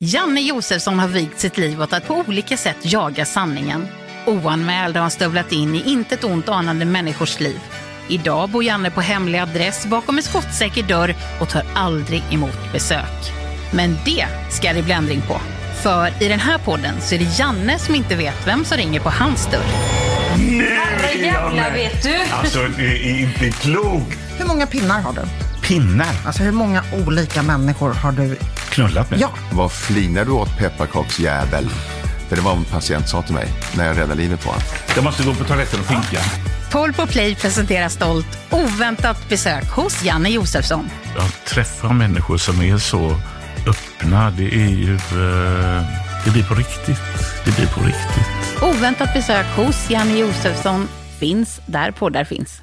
Janne Josefsson har vigt sitt liv åt att på olika sätt jaga sanningen. Oanmäld har han stövlat in i intet ont anande människors liv. Idag bor Janne på hemlig adress bakom en skottsäker dörr och tar aldrig emot besök. Men det ska det bli ändring på. För i den här podden så är det Janne som inte vet vem som ringer på hans dörr. Herrejävlar vet du. Alltså, det är inte klokt. Hur många pinnar har du? Pinnar? Alltså hur många olika människor har du? Knullat med? Ja. Vad flinar du åt pepparkaksjävel? För det var vad en patient sa till mig när jag räddade livet på honom. Jag måste gå på toaletten och pinka. Paul på Play presenterar stolt oväntat besök hos Janne Josefsson. Jag träffar människor som är så öppna. Det är ju... eh, det blir på riktigt. Det blir på riktigt. Oväntat besök hos Janne Josefsson finns där poddar finns.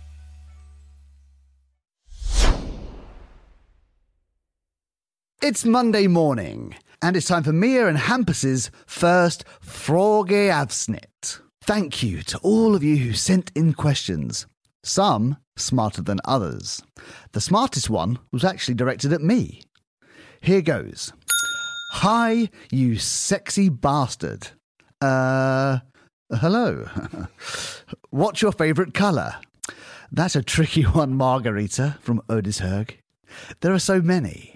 It's Monday morning, and it's time for Mia and Hampus's first Froggy Avsnit. Thank you to all of you who sent in questions, some smarter than others. The smartest one was actually directed at me. Here goes. Hi, you sexy bastard. Uh, hello. What's your favourite colour? That's a tricky one, Margarita from Odishurg. There are so many.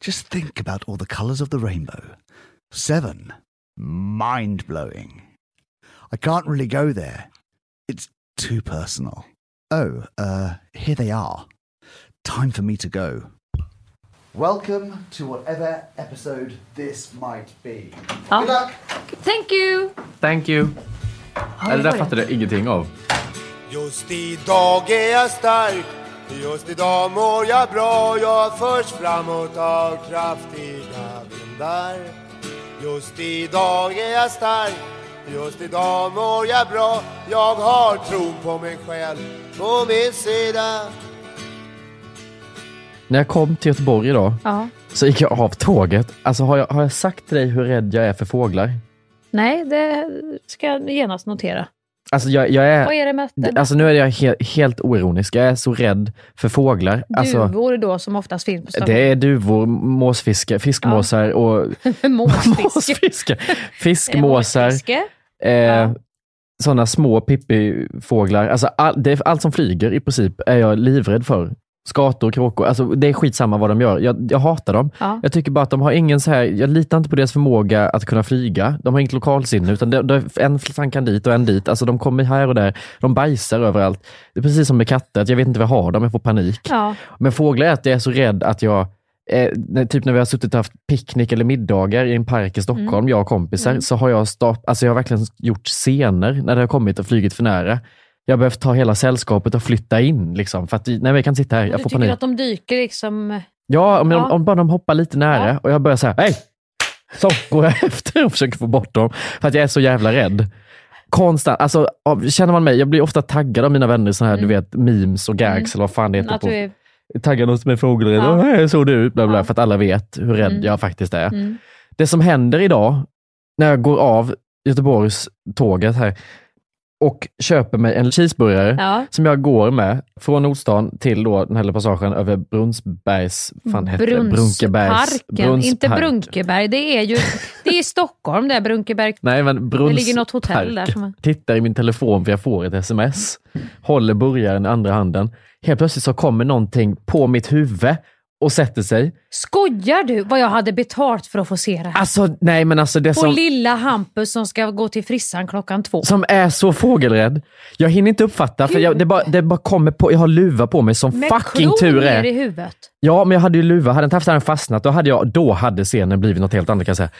Just think about all the colours of the rainbow. Seven. Mind blowing. I can't really go there. It's too personal. Oh, uh, here they are. Time for me to go. Welcome to whatever episode this might be. Ja. Good luck! Thank you. Thank you. Eller där fattade jag ingenting av. Just idag är jag stark Just idag mår jag bra Jag förs framåt av kraftiga vindar Just idag är jag stark Just idag mår jag bra Jag har tron på mig själv på min sida När jag kom till Göteborg idag Ja. så gick jag av tåget. Alltså har jag, har jag sagt till dig hur rädd jag är för fåglar? Nej, det ska jag genast notera. Alltså jag, jag är... Vad är det med det? Alltså nu är jag he, helt oironisk. Jag är så rädd för fåglar. Alltså, Duvor då som oftast finns på det är duvor, måsfiskar, fiskmåsar och... Måsfiske. Fiskmåsar. Måsfiske. Eh, Sådana små pippifåglar. Alltså all, det allt som flyger i princip är jag livrädd för. Skator, kråkor, alltså det är skitsamma vad de gör. Jag, jag hatar dem. Ja. Jag tycker bara att de har ingen så här, jag litar inte på deras förmåga att kunna flyga. De har inget lokalsinne, utan det, det, en slank kan dit och en dit. Alltså de kommer här och där. De bajsar överallt. Det är precis som med katter, att jag vet inte vad jag har dem, jag får panik. Ja. Men fåglar är att jag är så rädd att jag, eh, typ när vi har suttit och haft picknick eller middagar i en park i Stockholm, Mm. jag och kompisar, Mm. så har jag, start, alltså jag har verkligen gjort scener när det har kommit och flugit för nära. Jag har behövt ta hela sällskapet och flytta in, liksom, för att nej, men jag kan sitta här, Du jag får tycker panik. att de dyker liksom... Ja, om, Ja. Om, om bara de hoppar lite nära och jag börjar säga hej! Så går jag efter och försöker få bort dem, för att jag är så jävla rädd. Konstant, alltså känner man mig, jag blir ofta taggad av mina vänner i såna här, Mm. du vet, memes och gags Mm. eller vad fan det heter. Att på, du är... Taggar oss med fåglar, Ja. ja. så du ut, bla bla, Ja. för att alla vet hur rädd Mm. jag faktiskt är. Mm. Det som händer idag, när jag går av Göteborgs tåget här, och köper mig en cheeseburgare Ja. som jag går med från Nordstan till då den här passagen över Brunnsbergs, fan hette det? Brunkebergs, Brunnsparken, inte. Brunkeberg. Det är ju det är Stockholm, det är Brunkeberg. Nej men Det ligger något hotell där som Tittar i min telefon för jag får ett sms. Håller burgaren i andra handen. Helt plötsligt så kommer någonting på mitt huvud och sätter sig. Skojar du vad jag hade betalt för att få se det här? Alltså nej men alltså det På som, lilla Hampus som ska gå till frissan klockan två. som är så fågelrädd. Jag hinner inte uppfatta för jag, det, bara, det bara kommer på, jag har luva på mig som Med fucking tur ner i är. huvudet. Ja men jag hade ju luva, hade inte haft den fastnat då hade, jag, då hade scenen blivit något helt annat kan jag säga.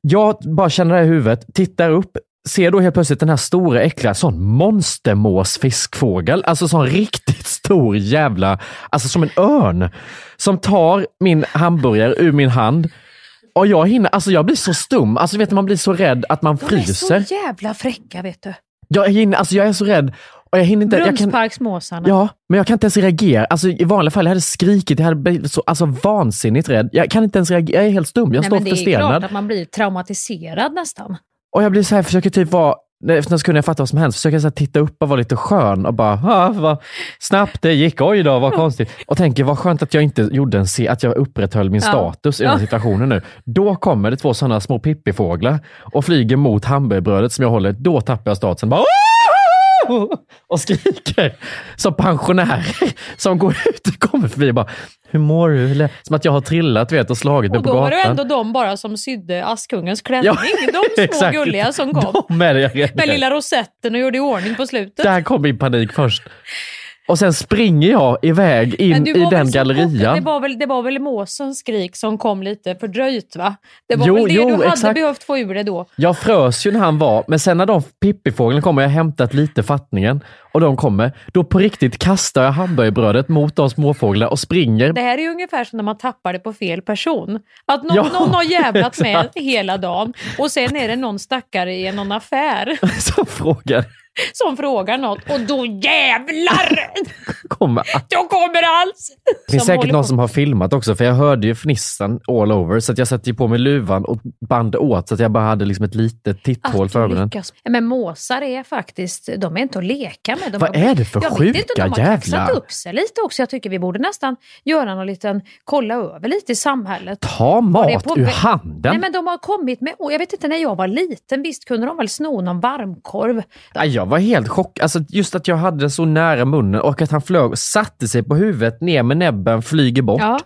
Jag bara känner det här i huvudet, tittar upp, ser då helt plötsligt den här stora äckliga sån monstermåsfiskfågel. Alltså sån riktigt stor jävla, alltså som en örn. Som tar min hamburgare ur min hand. Och jag hinner, alltså jag blir så stum. Alltså vet du, man blir så rädd att man De är fryser. så jävla fräcka vet du. Jag, hinner, alltså jag är så rädd. Och jag hinner inte, Brunnsparksmåsarna. Ja, men jag kan inte ens reagera. Alltså, I vanliga fall jag hade skrikit, jag hade blivit så alltså, vansinnigt rädd. Jag kan inte ens reagera, jag är helt stum. Jag Nej, står men det är klart att man blir traumatiserad nästan. Och jag blir så här, försöker typ vara, efter en sekund jag fattar vad som hänt, försöker jag titta upp och vara lite skön och bara, ah, vad snabbt det gick, oj då, vad konstigt. Och tänker, vad skönt att jag inte gjorde en, se- att jag upprätthöll min Ja. status i den här situationen nu. Då kommer det två sådana små pippifåglar och flyger mot hamburgerbrödet som jag håller, då tappar jag statusen. Bara, "Åh!" och skriker som pensionärer som går ut och kommer förbi och bara, hur mår du? Eller, Som att jag har trillat vet, och slagit mig Och på då gatan. var det ändå de bara som sydde Askungens klänning. Ja, de små gulliga som kom. De. Med lilla rosetten och gjorde i ordning på slutet. Där kom min panik först. Och sen springer jag iväg in i den gallerian. Det var, väl, det var väl måsens skrik som kom lite fördröjt va? Det var Jo, väl det jo, du hade exakt. behövt få ur det då. Jag frös ju när han var, men sen när de pippifåglarna kommer, jag har hämtat lite fattningen och de kommer, då på riktigt kastar jag hamburgerbrödet mot de småfåglarna och springer. Det här är ju ungefär som när man tappar det på fel person. Att någon, Ja, någon har jävlat med hela dagen och sen är det någon stackare i någon affär Som frågar, som frågar något och då jävlar! kommer Då kommer allt! Det finns säkert någon på- som har filmat också, för jag hörde ju fnissan all over, så jag satte ju på mig luvan och band åt så att jag bara hade liksom ett litet titthål för ögonen. Men måsar är faktiskt, de är inte att leka med. De Vad har- är det för jag sjuka inte, de har jävlar? upp sig lite också. Jag tycker vi borde nästan göra någon liten, kolla över lite i samhället. Ta mat på ur handen! Nej men de har kommit med, jag vet inte när jag var liten, visst kunde de väl sno någon varmkorv? Nej, Jag var helt chockad. Alltså, just att jag hade den så nära munnen och att han flög och satte sig på huvudet, ner med näbben, flyger bort. Ja.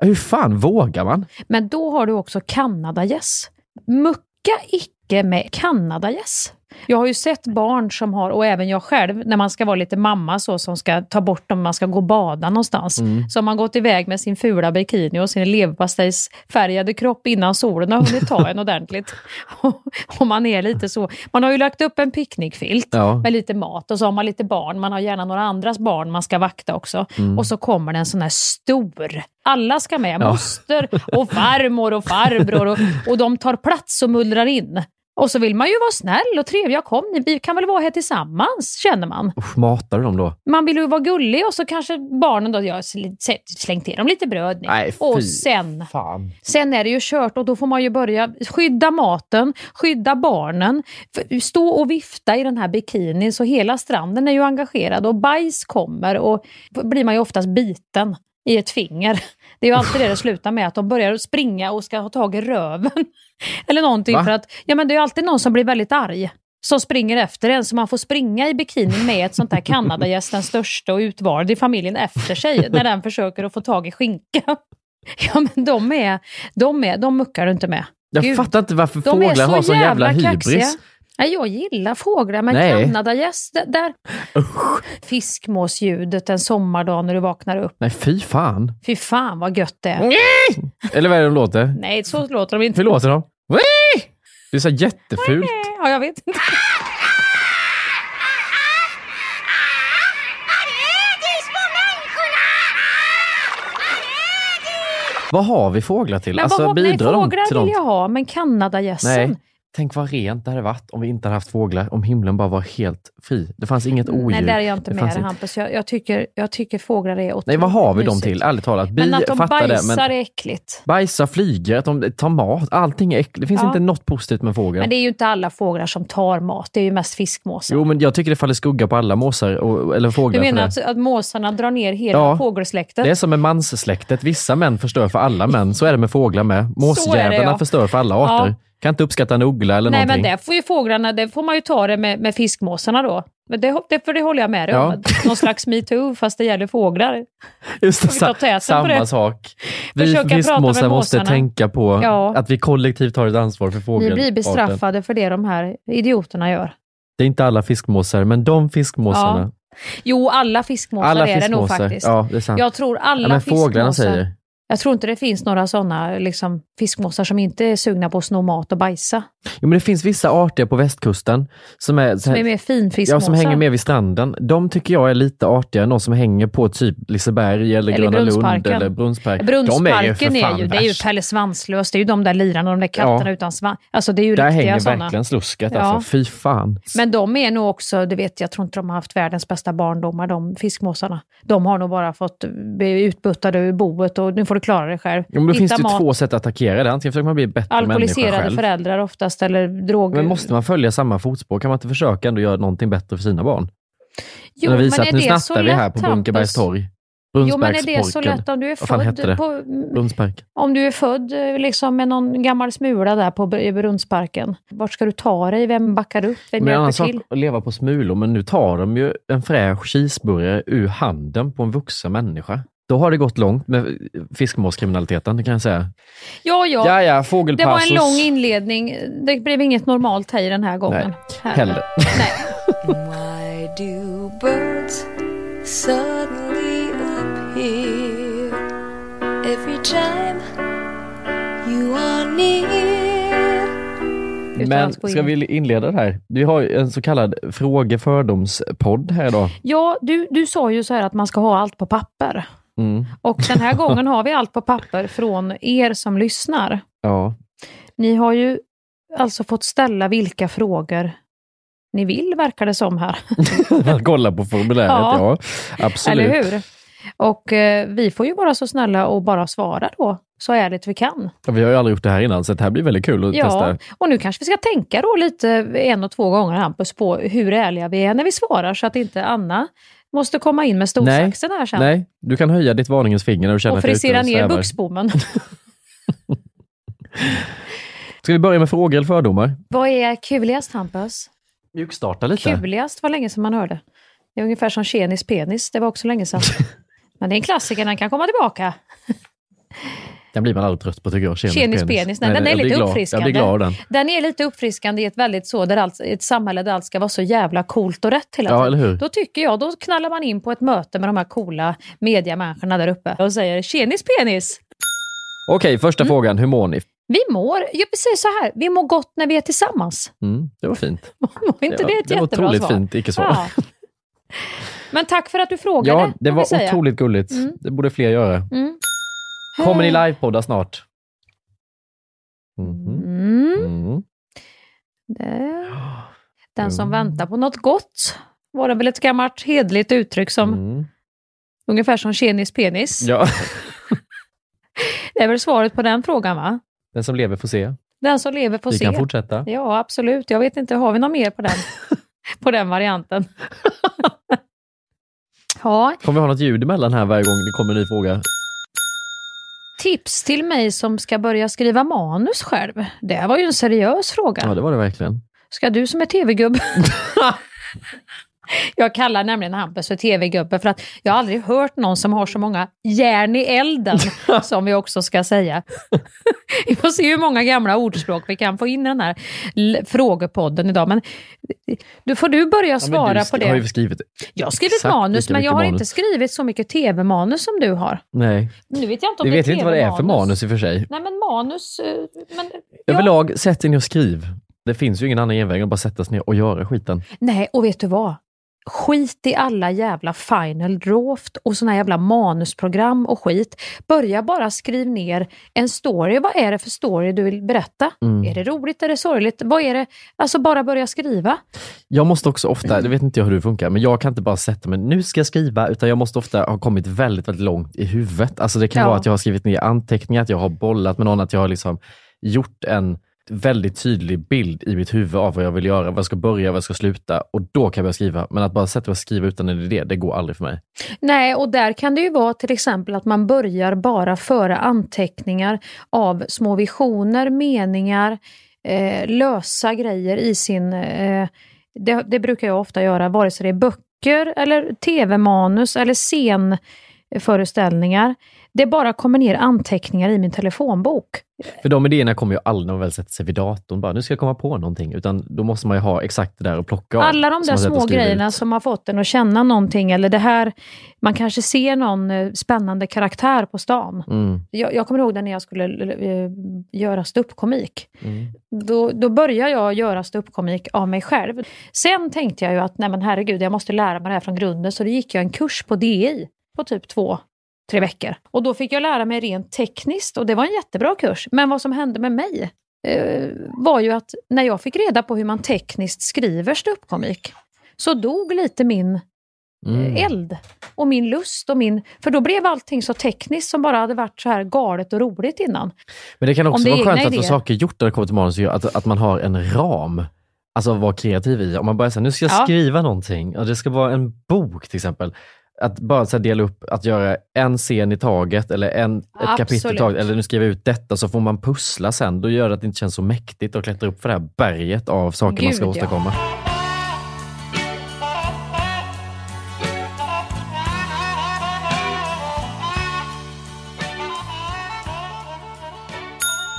Hur fan vågar man? Men då har du också kanadagäss. Mucka icke med kanadagäss. Jag har ju sett barn som har, och även jag själv, när man ska vara lite mamma så som ska ta bort dem, man ska gå och bada någonstans. Mm. Så har man gått iväg med sin fula bikini och sin leverpastejsfärgade kropp innan solen har hunnit ta en ordentligt. och man är lite så. Man har ju lagt upp en picknickfilt Ja. med lite mat och så har man lite barn. Man har gärna några andras barn man ska vakta också. Mm. Och så kommer det en sån här stor. Alla ska med, Ja. moster och farmor och farbror och, och de tar plats och mullrar in. Och så vill man ju vara snäll och trevlig. Ja, kom, ni vi kan väl vara här tillsammans, känner man. Usch, matar du dem då? Man vill ju vara gullig och så kanske barnen då, jag slängt till dem lite bröd nu. Nej, fy och sen, fan. sen är det ju kört och då får man ju börja skydda maten, skydda barnen, stå och vifta i den här bikinin så hela stranden är ju engagerad och bajs kommer och blir man ju oftast biten i ett finger. Det är ju alltid det det slutar med, att de börjar springa och ska ha tag i röven. Eller någonting Va? för att, ja men det är ju alltid någon som blir väldigt arg. Som springer efter en, så man får springa i bikinin med ett sånt där Kanadagäst, den största och utvald i familjen efter sig, när den försöker att få tag i skinka. Ja men de är, de är, de muckar du inte med. Jag Gud. fattar inte varför fåglar så har sån jävla jävla hybris. kaxiga. Nej, jag gillar fåglar, men Nej. Kanadagäss, det- där... Fiskmåsljudet en sommardag när du vaknar upp. Nej, fy fan. Fy fan vad gött det är. Eller vad är det de låter? Nej, så låter de inte. Hur låter de? Det är så jättefult. Ja, jag vet inte. Vad har vi fåglar till? Men alltså vad, nej, bidrar de fåglar till vill något? jag ha, men Kanadagässen. Tänk vad rent det hade varit om vi inte hade haft fåglar, om himlen bara var helt fri. Det fanns inget odjur. Nej, där är jag inte Det med dig Hampus. Jag, jag, tycker, jag tycker fåglar är otroligt Nej, vad har vi dem till? Ärligt talat. Bi Men att de bajsar det, men är äckligt. bajsar, flyger, att de tar mat, allting är äckligt. Det finns Ja. inte något positivt med fåglar. Men det är ju inte alla fåglar som tar mat. Det är ju mest fiskmåsar. Jo, men jag tycker det faller skugga på alla måsar, och, eller du fåglar. för menar att, att måsarna drar ner hela Ja, fågelsläktet? Det är som med manssläktet. Vissa män förstör för alla män. Så är det med fåglar med. Måsjävlarna ja. förstör för alla arter. Ja. Kan inte uppskatta en uggla eller Nej, någonting. men det får ju fåglarna, det får man ju ta det med, med fiskmåsarna då. Men det, det, för det håller jag med dig Ja. om. Någon slags metoo, fast det gäller fåglar. Just det, vi sa- samma sak. Vi fiskmåsar måste tänka på Ja. att vi kollektivt har ett ansvar för Ni fågelarten. blir bestraffade för det de här idioterna gör. Det är inte alla fiskmåsar, men de fiskmåsarna. Jo, alla fiskmåsar alla är det nog fiskmåsar. faktiskt. Ja, det är sant. Jag tror alla ja, men fåglarna fiskmåsar. säger. Jag tror inte det finns några sådana liksom, fiskmåsar som inte är sugna på att sno mat och bajsa. Jo, men det finns vissa arter på västkusten som är, Som är mer finfiskmåsar. Ja, som hänger med vid stranden. De tycker jag är lite artigare än de som hänger på typ Liseberg eller, Eller Gröna Lund Brunnsparken. eller Brunnspark. Brunnsparken de är ju för är, fan ju, det är ju. Pelle Svanslös, det är ju de där lirarna, de där katterna Ja. utan svans. Alltså det är ju Där riktiga hänger sådana. verkligen slusket Ja. alltså. Fy fan. Men de är nog också, du vet, jag tror inte de har haft världens bästa barndomar, de fiskmåsarna. De har nog bara fått bli utbuttade ur boet och nu får du klara dig själv. Jo, men då finns det ju mat. två sätt att attackera det. Antingen försöker man bli bättre människa Alkoholiserade själv. föräldrar oftast, eller drog... Men måste man följa samma fotspår? Kan man inte försöka ändå göra någonting bättre för sina barn? Jo, men är nu det så vi här på Brunkebergs torg. Jo, men är det så lätt om du är född på... Om du är född eh, liksom med någon gammal smula där på Brunnsparken, vart ska du ta dig? Vem backar upp? Vem Men hjälper sak till? att leva på smulor, men nu tar de ju en fräsch cheeseburgare ur handen på en vuxen människa. Då har det gått långt med fiskmåskriminaliteten, det kan jag säga. Ja, ja. Ja, ja, det var en lång inledning. Det blev inget normalt här i den här gången. Nej, heller. Why do birds suddenly appear every time you are near? Men ska vi inleda det här? Vi har en så kallad fråge-fördomspodd här idag. Ja, du, du sa ju så här att man ska ha allt på papper. Mm. Och den här gången har vi allt på papper från er som lyssnar. Ja. Ni har ju alltså fått ställa vilka frågor ni vill, verkar det som här. Kolla på formuläret, ja. Ja. Absolut. Eller hur? Och eh, vi får ju vara så snälla och bara svara då, så ärligt vi kan. Ja, Vi har ju aldrig gjort det här innan, så det här blir väldigt kul att Ja, testa. och nu kanske vi ska tänka då lite en och två gånger Hampus på hur ärliga vi är när vi svarar så att inte Anna måste komma in med storsaxen här sen. Nej, du kan höja ditt varningens finger när du känner och att ute frisera och ner buxbommen. Ska vi börja med frågor eller fördomar? Vad är kuligast Hampus? Mjukstarta lite. Kuligast var länge sedan man hörde. Det är ungefär som tjenis penis, det var också länge sedan. Men det är en klassiker, den kan komma tillbaka. Den blir man aldrig trött på tycker jag. Tjenis penis, nej, den är lite glad. uppfriskande. Jag blir glad den. Den är lite uppfriskande i ett väldigt så, där allt, ett samhälle där allt ska vara så jävla coolt och rätt hela Ja, tiden. eller hur? Då tycker jag, då knallar man in på ett möte med de här coola mediamänniskorna där uppe och säger tjenis penis. Okej, första Mm. frågan. Hur mår ni? Vi mår, jag säger så här, vi mår gott när vi är tillsammans. Mm, det var fint. Var inte det, var, ett det var jättebra otroligt svar? fint icke-svar. Ja. Men tack för att du frågade. Ja, det var otroligt gulligt. Mm. Det borde fler göra. Mm. Kommer ni livepodda snart? Mhm. Mm. Mm. Det. Den som väntar på något gott var det väl ett gammalt hedligt uttryck som Mm. ungefär som tjenis penis. Ja, Det är väl svaret på den frågan va? den som lever får se. Den som lever får Vi se. kan fortsätta. Ja, absolut. Jag vet inte, har vi något mer på den, på den varianten? ja, Kommer vi ha något ljud emellan här varje gång det kommer en ny fråga? Tips till mig som ska börja skriva manus själv. Det var ju en seriös fråga. Ja, det var det verkligen. Ska du som är tv-gubbe? jag kallar nämligen Hampus för tv-gubbe för att jag har aldrig hört någon som har så många järn i elden, som vi också ska säga. vi får se hur många gamla ordspråk vi kan få in i den här frågepodden idag. Men du får du börja Ja, svara du på det. har ju skrivit Jag har skrivit manus, men jag har manus. inte skrivit så mycket tv-manus som du har. Nej, Nu vet jag inte om vi det är vet inte vad det är för manus i och för sig. Nej, men manus... eh, Men, ja. Överlag, sätt er ner och skriv. Det finns ju ingen annan genväg än att bara sätta sig ner och göra skiten. Nej, och vet du vad? Skit i alla jävla final draft och såna jävla manusprogram och skit. Börja bara skriv ner en story. Vad är det för story du vill berätta? Mm. Är det roligt? Är det sorgligt? Vad är det? Alltså bara börja skriva. Jag måste också ofta, det vet inte jag hur det funkar, men jag kan inte bara sätta mig, nu ska jag skriva, utan jag måste ofta ha kommit väldigt, väldigt långt i huvudet. Alltså det kan Ja. vara att jag har skrivit ner anteckningar, att jag har bollat med någon, att jag har liksom gjort en väldigt tydlig bild i mitt huvud av vad jag vill göra, vad jag ska börja, vad jag ska sluta och då kan jag börja skriva. Men att bara sätta mig och skriva utan en idé, det går aldrig för mig. Nej, och där kan det ju vara till exempel att man börjar bara föra anteckningar av små visioner, meningar, eh, lösa grejer i sin... Eh, det, det brukar jag ofta göra, vare sig det är böcker eller tv-manus eller scenföreställningar. Det bara kommer ner anteckningar i min telefonbok. För de idéerna kommer ju aldrig när man väl sätter sig vid datorn, bara nu ska jag komma på någonting, utan då måste man ju ha exakt det där att plocka av. Alla de där små grejerna ut. som har fått en att känna någonting eller det här, man kanske ser någon eh, spännande karaktär på stan. Mm. Jag, jag kommer ihåg det när jag skulle eh, göra ståuppkomik. Mm. Då, då började jag göra ståuppkomik av mig själv. Sen tänkte jag ju att nej men herregud, jag måste lära mig det här från grunden. Så då gick jag en kurs på DI på typ två, tre veckor. Och då fick jag lära mig rent tekniskt och det var en jättebra kurs. Men vad som hände med mig eh, var ju att när jag fick reda på hur man tekniskt skriver ståuppkomik så dog lite min Mm. eh, eld och min lust och min... För då blev allting så tekniskt som bara hade varit så här galet och roligt innan. Men det kan också det vara skönt att få saker gjort när det kommer till manus, att, att man har en ram. Alltså att vara kreativ i. Om man börjar säga, nu ska jag Ja. skriva någonting, och det ska vara en bok till exempel. Att bara så dela upp, att göra en scen i taget eller en, ett kapitel i taget, eller nu skriver jag ut detta, så får man pussla sen. Då gör det att det inte känns så mäktigt att klättra upp för det här berget av saker man ska Gud, ja. åstadkomma.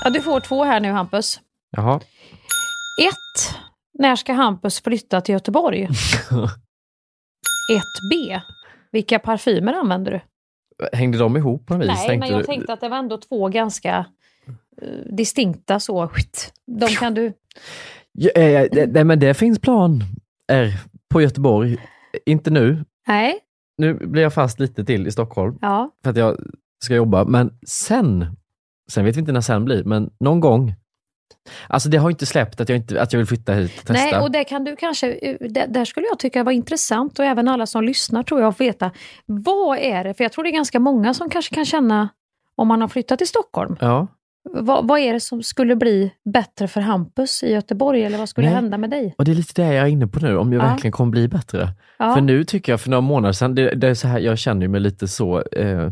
Ja, du får två här nu Hampus. Jaha. Ett, när ska Hampus flytta till Göteborg? Ett B, vilka parfymer använder du? Hängde de ihop på något vis? Nej, men jag du? tänkte att det var ändå två ganska eh, distinkta så. De kan du... Ja, eh, det- nej, men det finns plan R på Göteborg. Inte nu. Nej, Nu blir jag fast lite till i Stockholm. ja. för att jag ska jobba. Men sen, sen vet vi inte när sen blir, men någon gång. Alltså det har inte släppt att jag, inte, att jag vill flytta hit och testa. Nej, och det kan du kanske, eh, där skulle jag tycka var intressant och även alla som lyssnar tror jag får veta. Vad är det, för jag tror det är ganska många som kanske kan känna om man har flyttat till Stockholm. Ja. Vad, vad är det som skulle bli bättre för Hampus i Göteborg eller vad skulle Nej. hända med dig? Och det är lite det jag är inne på nu, om jag Ja. verkligen kommer bli bättre. Ja. För nu tycker jag, för några månader sedan, det, det är så här, jag känner mig lite så eh,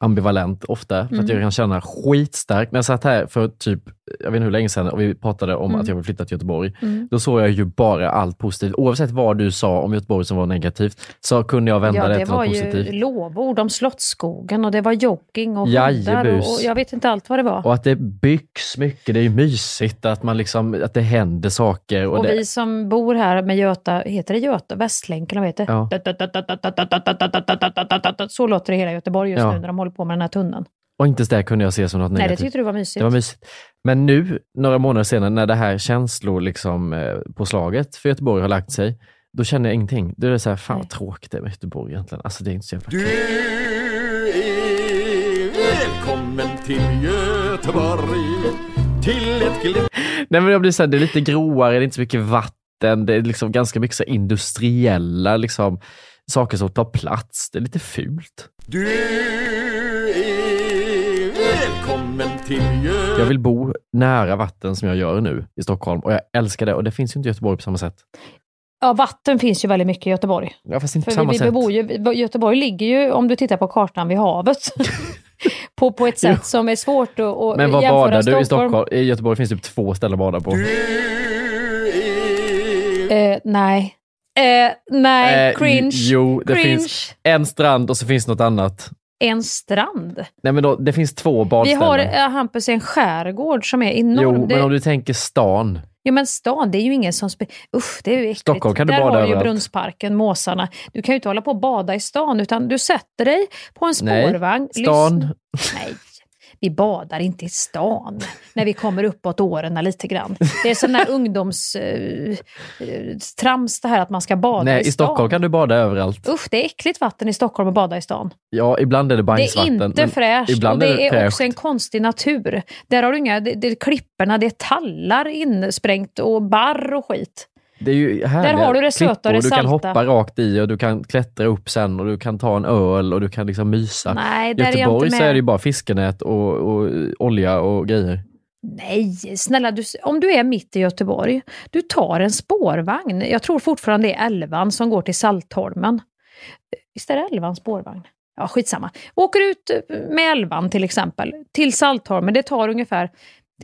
ambivalent ofta, för att Mm. jag kan känna skitstarkt. När jag satt här för typ, jag vet inte hur länge sedan, och vi pratade om Mm. att jag vill flytta till Göteborg, Mm. då såg jag ju bara allt positivt. Oavsett vad du sa om Göteborg som var negativt, så kunde jag vända ja, det det till var något ju positivt. lovord om Slottsskogen och det var jogging och hundar och, och jag vet inte allt vad det var. Och att det byggs mycket, det är ju mysigt att, man liksom, att det händer saker. Och Och det, vi som bor här med Göta, heter det Göta? Västlänken, vad heter Ja. det? Så låter det hela Göteborg just Ja. nu när de håller på med den här tunneln. Och inte ens det kunde jag se som något Nej, det negativt. tyckte du var mysigt. Det var mysigt. Men nu, några månader senare, när det här känslor liksom, eh, på slaget för Göteborg har lagt sig, då känner jag ingenting. Då är det så här, fan vad tråkigt det är med Göteborg egentligen. Alltså det är inte så jävla Du är välkommen till Göteborg Till ett glimt Nej men jag blir så här, det är lite gråare, det är inte så mycket vatten, det är liksom ganska mycket så här industriella liksom, saker som tar plats. Det är lite fult. Du Jag vill bo nära vatten som jag gör nu i Stockholm och jag älskar det och det finns ju inte i Göteborg på samma sätt. Ja, vatten finns ju väldigt mycket i Göteborg. Ja, fast inte på För samma vi, vi sätt. bebor ju, Göteborg ligger ju, om du tittar på kartan, vid havet. på, på ett sätt som är svårt att, att Men vad jämföra badar du i Stockholm? I Göteborg finns det typ två ställen att bada på. Eh, nej. Eh, nej, Eh, cringe. Jo, det cringe. finns en strand och så finns något annat. En strand. Nej men då, det finns två Vi badställen. har, eh, Hampus, en skärgård som är enorm. Jo, men om du tänker stan. Jo men stan, det är ju ingen som... Usch, det är ju äckligt. Stockholm kan du Där bada har du ju överallt. Brunnsparken, Måsarna. Du kan ju inte hålla på och bada i stan, utan du sätter dig på en Nej, spårvagn. stan. lyssna- Nej. Vi badar inte i stan när vi kommer uppåt åren lite grann. Det är sån här ungdoms... Eh, eh, det här att man ska bada Nej, i i stan. Stockholm kan du bada överallt. Usch, det är äckligt vatten i Stockholm att bada i stan. Ja, ibland är det Det är bajsvatten. inte fräscht och det är, fräscht. också en konstig natur. Där har du inga, det, det är klipporna, det är tallar insprängt och barr och skit. Det är ju härliga har du det söta och Du kan hoppa rakt i och du kan klättra upp sen och du kan ta en öl och du kan liksom mysa. Nej, där är jag Göteborg inte så är med. det ju bara fiskenät och, och olja och grejer. Nej, snälla, du, om du är mitt i Göteborg, du tar en spårvagn. Jag tror fortfarande det är elvan som går till Saltholmen. Visst är det elvan spårvagn? Ja, skitsamma. Åker ut med elvan till exempel, till Saltholmen. Det tar ungefär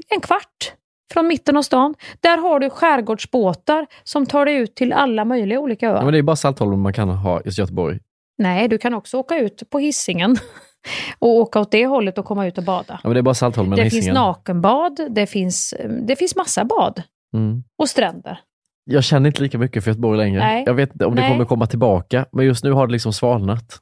en kvart från mitten av stan. Där har du skärgårdsbåtar som tar dig ut till alla möjliga olika öar. Ja, men det är bara Saltholm man kan ha i Göteborg. Nej, du kan också åka ut på hissingen och åka åt det hållet och komma ut och bada. Ja, men det är bara Saltholm Det finns Hisingen. nakenbad, det finns, det finns massa bad Mm. och stränder. Jag känner inte lika mycket för Göteborg längre. Nej. Jag vet inte om det Nej. kommer komma tillbaka, men just nu har det liksom svalnat.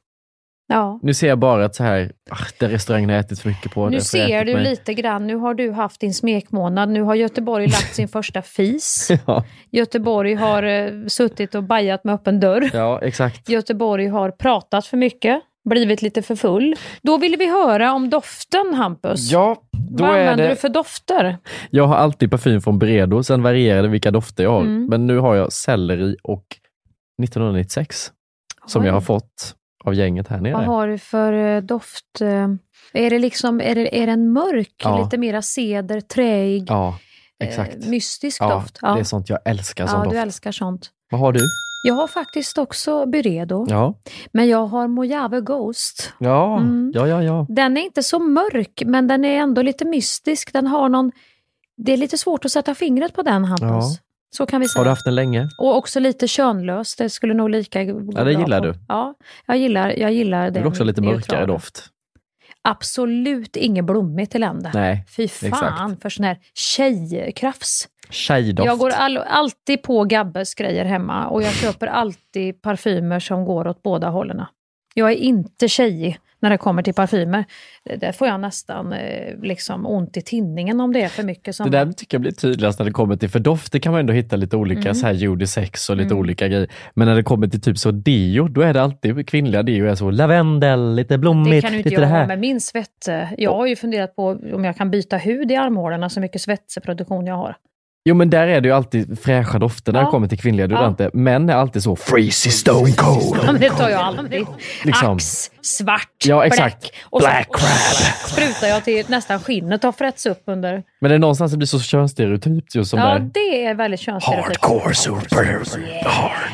Ja. Nu ser jag bara att så här, ah, den restaurangen har ätit för mycket på. Nu ser du mig. lite grann, nu har du haft din smekmånad, nu har Göteborg lagt sin första fis. Ja, Göteborg har eh, suttit och bajat med öppen dörr. ja, exakt. Göteborg har pratat för mycket, blivit lite för full. Då vill vi höra om doften, Hampus. Ja, då Vad är använder det... du för dofter? Jag har alltid parfym från Bredo, sen varierar det vilka dofter jag har. Mm. Men nu har jag selleri och 1996 som Oj. jag har fått av gänget här nere. Vad har du för eh, doft? eh, Är det liksom, är det, är det en mörk, Ja. lite mera ceder, träig, Ja, exakt. eh, mystisk ja, doft? Det är sånt jag älskar som ja doft. du älskar sånt. Vad har du? Jag har faktiskt också Byredo, Ja, men jag har Mojave Ghost. ja, Mm. ja, ja. ja. Den är inte så mörk, men den är ändå lite mystisk. Den har någon... Det är lite svårt att sätta fingret på den, Hampus. Så kan vi säga. Har du haft den länge? Och också lite könlös. Det skulle nog lika Ja, det gillar du. Ja, jag gillar, jag gillar Det det. är också lite mörkare doft. Absolut inget blommigt elände. Nej, Fy fan exakt. för sån här tjejkrafs. Tjejdoft. Jag går all, alltid på Gabbes grejer hemma och jag köper alltid parfymer som går åt båda hållen. Jag är inte tjejig när det kommer till parfymer. Där får jag nästan eh, liksom ont i tinningen om det är för mycket. Som Det där tycker jag blir tydligast när det kommer till, för dofter kan man ändå hitta lite olika, Mm. så här Judy Sex och lite Mm. olika grejer. Men när det kommer till typ så deo, då är det alltid kvinnliga deo är så lavendel, lite blommigt, det kan ju inte här. med min svett. Jag har ju funderat på om jag kan byta hud i armhålorna så mycket svettproduktion jag har. Jo men där är det ju alltid fräscha dofter när Ja. det kommer till kvinnliga Ja. deodoranter. Män är alltid så freezy stone cold. Ja, men det tar jag alltid. Liksom. Ax, svart, Ja, exakt. black. Och Black så sprutar jag till nästan skinnet har frätts upp under. Men det är någonstans det blir så könsstereotypt just som ja, där. det är väldigt könsstereotypt. Hardcore super hard.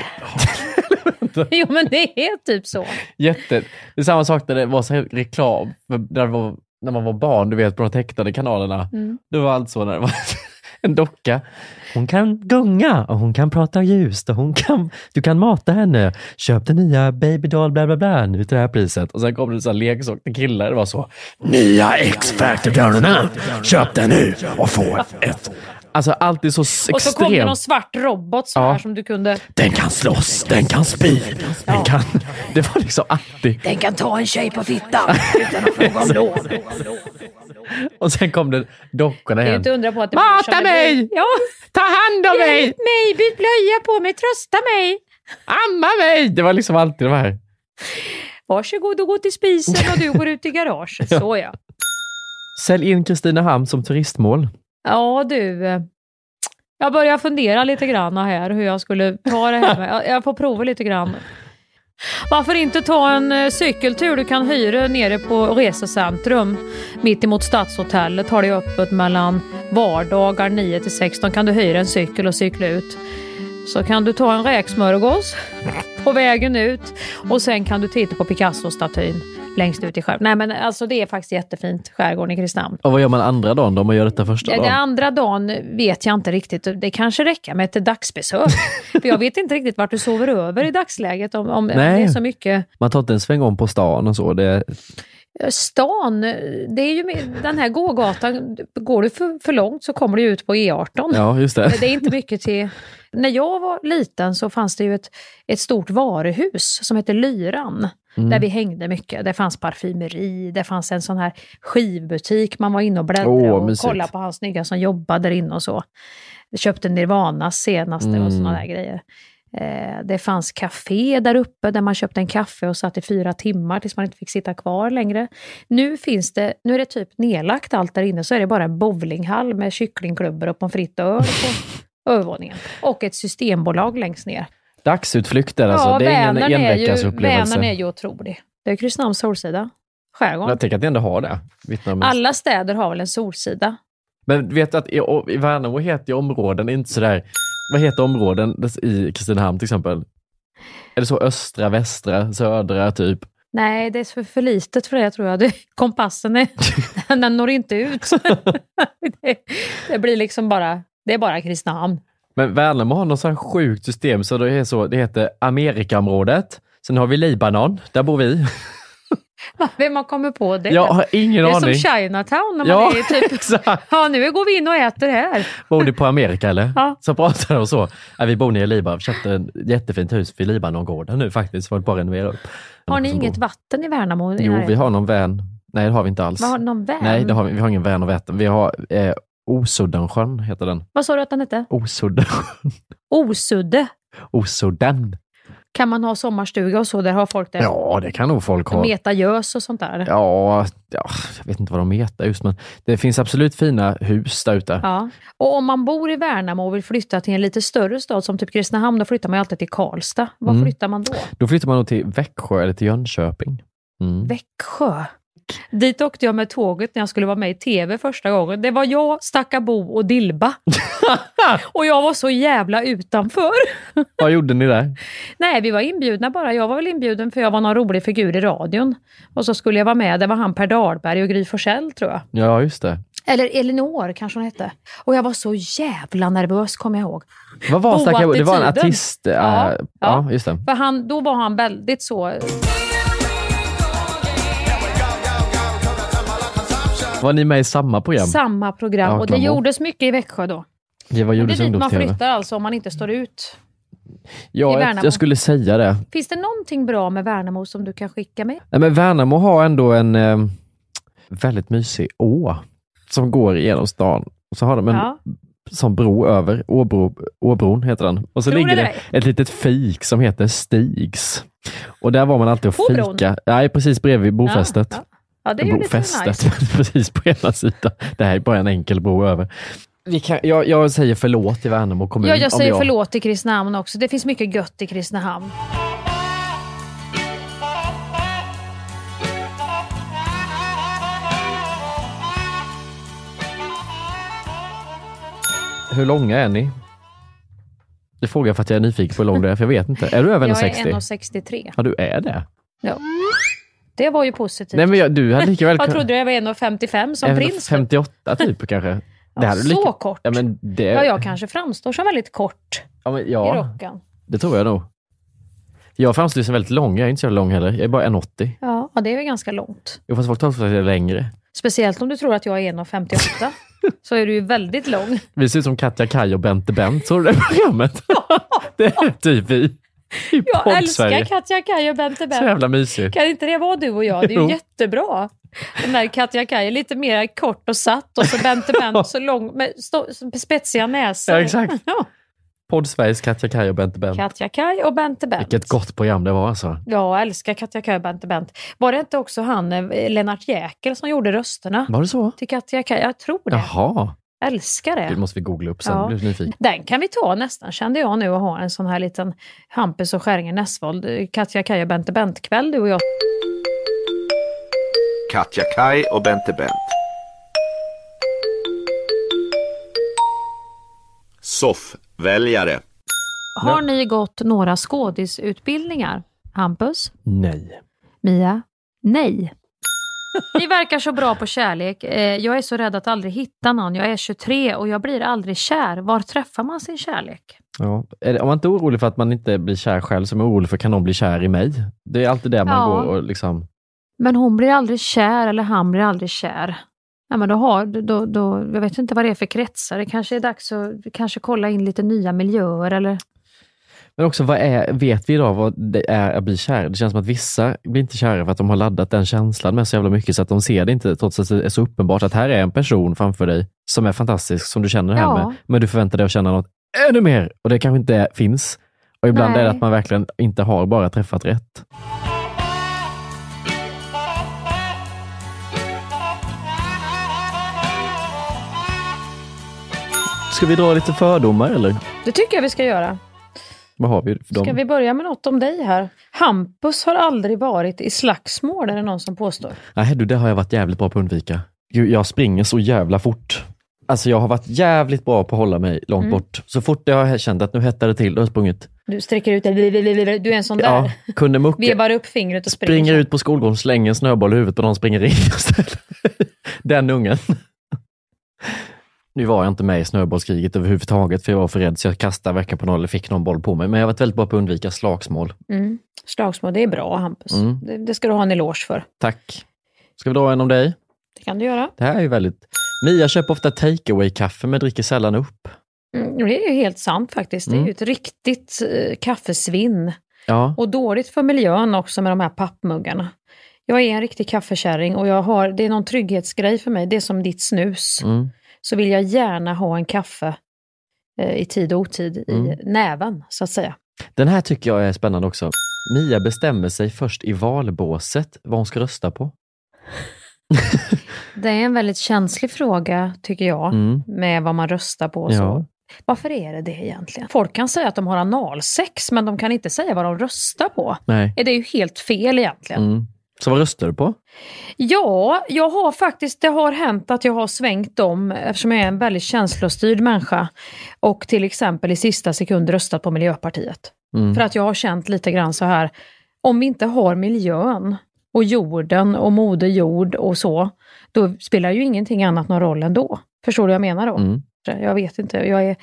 jo, men det är typ så. Jätte. Det är samma sak när det var så här reklam, när, det var, när man var barn, du vet på de tecknade kanalerna. Mm. Det var allt så när det var en docka. Hon kan gunga och hon kan prata ljust och hon kan, du kan mata henne. Köp den nya babydoll bla bla bla nu till det här priset. Och sen kom det så här leksak till killar. Det var så. Nya X-Factor-brallorna. Köp den nu och få ett... Alltså alltid så Och så kom det extremt. någon svart robot så Ja. här som du kunde... Den kan slåss, den kan spy. Den kan, det var liksom alltid. Den kan ta en tjej på fittan utan att fråga om lov. Och sen kom det dockorna Det är igen. inte undra på att det Mata mig! Ja. Ta hand om mig! Hjälp mig! Byt blöja på mig! Trösta mig! Amma mig! Det var liksom alltid de här. Varsågod och gå till spisen och du går ut i garaget. Ja. Så ja. Sälj in Kristinehamn som turistmål. Ja du. Jag börjar fundera lite grann här hur jag skulle ta det här med. Jag får prova lite grann. Varför inte ta en eh, cykeltur du kan hyra nere på resecentrum mitt emot Stadshotellet. Har det öppet mellan vardagar 9 till 16 kan du hyra en cykel och cykla ut. Så kan du ta en räksmörgås på vägen ut och sen kan du titta på Picasso-statyn längst ut i skärgården. Nej men alltså det är faktiskt jättefint, skärgården i Kristinehamn. Och vad gör man andra dagen då, om man gör detta första dagen? Den andra dagen vet jag inte riktigt. Det kanske räcker med ett dagsbesök. För jag vet inte riktigt vart du sover över i dagsläget. Om, om det är så mycket. Man tar inte en sväng om på stan och så. Det, Stan, det är ju med, den här gågatan. Går du för, för långt så kommer du ut på E18. ja, just det. Det är inte mycket till... När jag var liten så fanns det ju ett, ett stort varuhus som hette Lyran. Mm. där vi hängde mycket. Det fanns parfymeri, det fanns en sån här skivbutik. Man var inne och bläddrade Åh, och mysigt. kollade på hans snygga som jobbade där inne och så. Vi köpte Nirvanas senaste Mm. och såna där grejer. Eh, det fanns café där uppe där man köpte en kaffe och satt i fyra timmar tills man inte fick sitta kvar längre. Nu finns det, nu är det typ nedlagt allt där inne, så är det bara en bowlinghall med kycklingklubbor och pommes frites och öl på övervåningen. Och ett systembolag längst ner. Dagsutflykter alltså, det är ingen Vänern är, ju, enveckasupplevelse. Vänern är ju otrolig. Det är Kristinehamns solsida. Skärgården. Jag tänker att ni ändå har det. Alla städer har väl en solsida? Men vet du att i, i Värnamo heter ju områden inte sådär, vad heter områden i Kristinehamn till exempel? Är det så östra, västra, södra typ? Nej, det är för, för litet för det tror jag. Det, kompassen är, den når inte ut. det, det blir liksom bara, det är bara Kristinehamn. Men Värnamo har något så här sjukt system så det, är så, det heter Amerikaområdet. Sen har vi Libanon, där bor vi. Vem har kommit på det? Jag har ingen det är aning. som Chinatown när man Ja, är typ, ja nu går vi in och äter här. Bor ni på Amerika eller? Ja. Så pratar de så. Ja, vi bor nere i Libanon, köpte ett jättefint hus vid Libanongården nu faktiskt, att bara renovera upp. Har ni inget bor. vatten i Värnamo? Jo, vi har någon vän. Nej, det har vi inte alls. Har, någon vän? Nej, det har vi, vi har ingen vän och Vättern. Vi har eh, Osoddensjön, heter den. Vad sa du att den hette? Osudden. Osudde. Osudden. Kan man ha sommarstuga och så? Där har folk det? Ja, det kan nog folk ha. Meta gös och sånt där? Ja, ja, jag vet inte vad de heter just, men det finns absolut fina hus där ute. Ja. Och om man bor i Värnamo och vill flytta till en lite större stad som typ Kristinehamn, då flyttar man ju alltid till Karlstad. Var Mm. flyttar man då? Då flyttar man nog till Växjö eller till Jönköping. Mm. Växjö. Dit åkte jag med tåget när jag skulle vara med i TV första gången. Det var jag, Stackabo och Dilba. och jag var så jävla utanför. Vad gjorde ni där? Nej, vi var inbjudna bara. Jag var väl inbjuden för jag var någon rolig figur i radion. Och så skulle jag vara med. Det var han Per Dahlberg och Gry Forssell tror jag. Ja, just det. Eller Elinor kanske hon hette. Och jag var så jävla nervös kommer jag ihåg. Vad var Stackabo? Det var en artist. äh, Ja, ja, ja. just det. För han, då var han väldigt så... Var ni med i samma program? Samma program. Ja, och det gjordes mycket i Växjö då. Det var Det är gjordes dit man flyttar alltså om man inte står ut. Ja, jag, skulle säga det. Finns det någonting bra med Värnamo som du kan skicka med? Nej, men Värnamo har ändå en eh, väldigt mysig å som går genom stan. Och så har de en Ja. sån bro över, Åbro, Åbron heter den. Och så Tror ligger det det ett litet fik som heter Stigs. Och där var man alltid och fika. Nej, precis bredvid bofästet. Ja, ja. Ja det är Bofästet, nice. precis på ena sidan. Det här är bara en enkel bro över. Vi kan, jag, jag säger förlåt till Värnamo kommun. Ja, jag säger förlåt till Kristinehamn också. Det finns mycket gött i Kristinehamn. Hur långa är ni? Det frågar jag för att jag är nyfiken på hur lång du är, för jag vet inte. Är du över Jag 1,60? är 1,63. Ja, du är det. Ja. Det var ju positivt. Nej, men jag, du hade lika väl Jag trodde jag var 1,55 som prins. 58 typ kanske. Ja, hade du så kort. Ja, men det, Ja, jag kanske framstår som väldigt kort ja, men, i ja, rocken. det tror jag nog. Jag framstår som väldigt lång. Jag är inte så lång heller. Jag är bara 1,80. Ja, ja, det är väl ganska långt. Jag fast folk tror att jag är längre. Speciellt om du tror att jag är 1,58. så är du ju väldigt lång. Vi ser ut som Katja Kaj och Bente Bent. Såg du det programmet? det är typ vi. Jag älskar. Katja Kaj och Bente Så Bent. jävla mysigt. Kan inte det vara du och jag? Det är ju jättebra. Den där Katja Kaj är lite mer kort och satt och så Bente Bent så lång med spetsiga näsor. Ja, exakt. Ja. Podd-Sveriges Katja Kaj och Bente Bent. Katja Kaj och Bente Bent. Vilket gott program det var alltså. Ja, jag älskar Katja Kaj och Bente Bent. Var det inte också han eh, Lennart Jäkel som gjorde rösterna Var det så? till Katja Kaj? Jag tror det. Jaha. Älskar Det det. måste vi googla upp sen. Ja. Blir nyfiken. Den kan vi ta nästan, kände jag nu, att ha en sån här liten Hampus och Skäringen Näsvold, eh, Katja Kaj och Bente Bent-kväll du och jag. Katja Kaj och Bente Bent. Soffväljare. Har ni gått några skådisutbildningar? Hampus? Nej. Mia? Nej. Ni verkar så bra på kärlek. Eh, Jag är så rädd att aldrig hitta någon. Jag är 23 och jag blir aldrig kär. Var träffar man sin kärlek? Ja. Om man inte är orolig för att man inte blir kär själv, så är man orolig för kan någon bli kär i mig? Det är alltid det man Ja. går och liksom... Men hon blir aldrig kär eller han blir aldrig kär. Ja, men då har, då, då, jag vet inte vad det är för kretsar. Det kanske är dags att kanske kolla in lite nya miljöer eller... Men också, vad är, vet vi idag vad det är att bli kär? Det känns som att vissa blir inte kära för att de har laddat den känslan med så jävla mycket så att de ser det inte, trots att det är så uppenbart att här är en person framför dig som är fantastisk, som du känner det här Ja. med. Men du förväntar dig att känna något ännu mer och det kanske inte finns. Och ibland Nej. är det att man verkligen inte har bara träffat rätt. Ska vi dra lite fördomar eller? Det tycker jag vi ska göra. Vad har vi för dem? Ska vi börja med något om dig här? Hampus har aldrig varit i slagsmål, är det någon som påstår. Nej du, det har jag varit jävligt bra på att undvika. Jag springer så jävla fort. Alltså jag har varit jävligt bra på att hålla mig långt Mm. bort. Så fort jag har känt att nu hettar det till, då har jag sprungit. Du sträcker ut det, du är en sån där. Ja, kunde mucka. Vevar upp fingret och springer. Springer ut på skolgården, slänger en snöboll i huvudet på någon springer in istället. Den ungen. Nu var jag inte med i snöbollskriget överhuvudtaget för jag var för rädd så jag kastade verkligen på någon eller fick någon boll på mig. Men jag har varit väldigt bra på att undvika slagsmål. Mm. Slagsmål, det är bra Hampus. Mm. Det, det ska du ha en eloge för. Tack. Ska vi dra en om dig? Det kan du göra. Det här är ju väldigt... Mia köper ofta takeaway-kaffe men dricker sällan upp. Mm, det är ju helt sant faktiskt. Det är Mm. ju ett riktigt eh, kaffesvinn. Ja. Och dåligt för miljön också med de här pappmuggarna. Jag är en riktig kaffekärring och jag har, det är någon trygghetsgrej för mig. Det är som ditt snus. Mm. Så vill jag gärna ha en kaffe eh, i tid och otid Mm. i näven, så att säga. Den här tycker jag är spännande också. Mia bestämmer sig först i valbåset vad hon ska rösta på. Det är en väldigt känslig fråga, tycker jag, Mm. med vad man röstar på Ja. så. Varför är det det egentligen? Folk kan säga att de har analsex, men de kan inte säga vad de röstar på. Nej. Är det ju helt fel egentligen. Mm. Så vad röstar du på? Ja, jag har faktiskt, det har hänt att jag har svängt om eftersom jag är en väldigt känslostyrd människa och till exempel i sista sekund röstat på Miljöpartiet. Mm. För att jag har känt lite grann så här, om vi inte har miljön och jorden och moder jord och så, då spelar ju ingenting annat någon roll ändå. Förstår du vad jag menar då? Mm. Jag vet inte, jag är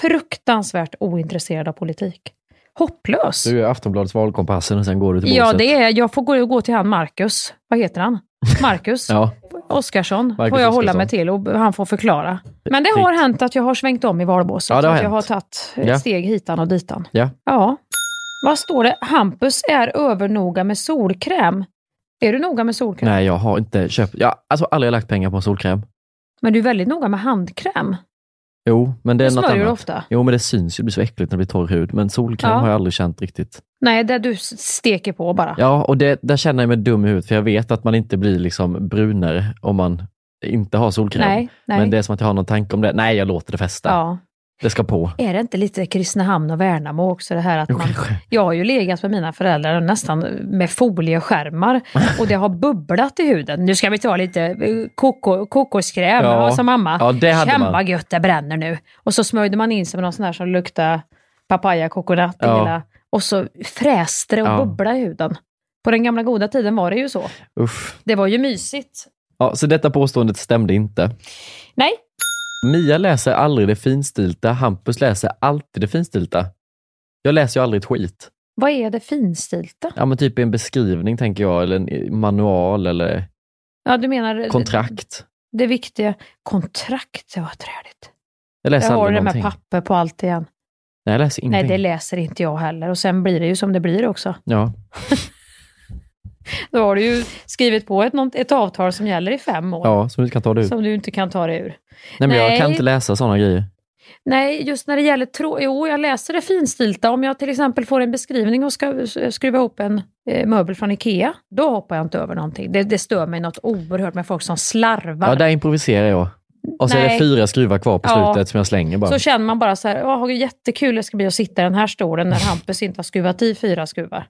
fruktansvärt ointresserad av politik. Hopplös! Du är Aftonbladets valkompassen och sen går du till Ja, båset. det är, jag får gå, gå till han Marcus. Vad heter han? Marcus Ja. Oskarsson får jag hålla Oskarsson. mig till och han får förklara. Men det har hänt att jag har svängt om i valbåset. Ja, att jag har tagit Ja. steg hitan och ditan. Ja. Ja. Vad står det? Hampus är övernoga med solkräm. Är du noga med solkräm? Nej, jag har inte köpt... Jag har alltså aldrig lagt pengar på solkräm. Men du är väldigt noga med handkräm. Jo, men det är Du något annat. ofta. Jo, men det syns ju. Det blir så äckligt när det blir torr hud. Men solkräm Ja. har jag aldrig känt riktigt. Nej, det du steker på bara. Ja, och det, där känner jag mig dum i huvudet, för jag vet att man inte blir liksom brunare om man inte har solkräm. Nej, nej. Men det är som att jag har någon tanke om det. Nej, jag låter det fästa. Ja. Det ska på. Är det inte lite Kristinehamn och Värnamo också det här att man... Jag har ju legat med mina föräldrar nästan med folieskärmar och det har bubblat i huden. Nu ska vi ta lite eh, koko, kokoskräm, Ja. sa mamma. Ja, det hade Känn man. gött det bränner nu. Och så smörjde man in sig med någon sån här som luktar papaya, coconut Ja. hela. Och så fräste det och Ja. bubblade i huden. På den gamla goda tiden var det ju så. Usch. Det var ju mysigt. Ja, så detta påståendet stämde inte. Nej, Mia läser aldrig det finstilta, Hampus läser alltid det finstilta. Jag läser ju aldrig ett skit. vad är det finstilta? Ja, men typ en beskrivning tänker jag, eller en manual eller Ja, du menar kontrakt. det viktiga. Kontrakt, det var träligt. Jag läser Jag har det med papper på allt igen. Nej, jag läser Nej, ingenting. det läser inte jag heller. Och sen blir det ju som det blir också. Ja. Då har du ju skrivit på ett, ett avtal som gäller i fem år. ja, som du inte kan ta det ur. Som du inte kan ta dig ur. Nej, men jag Nej. kan inte läsa sådana grejer. Nej, just när det gäller trå... Jo, jag läser det finstilta. Om jag till exempel får en beskrivning och ska skruva ihop en eh, möbel från Ikea, då hoppar jag inte över någonting. Det, det stör mig något oerhört med folk som slarvar. Ja, där improviserar jag. Och så är det Nej. fyra skruvar kvar på Ja. slutet som jag slänger bara. Så känner man bara så här, "Åh, jättekul det ska bli att sitta i den här stolen när Hampus inte har skruvat i fyra skruvar.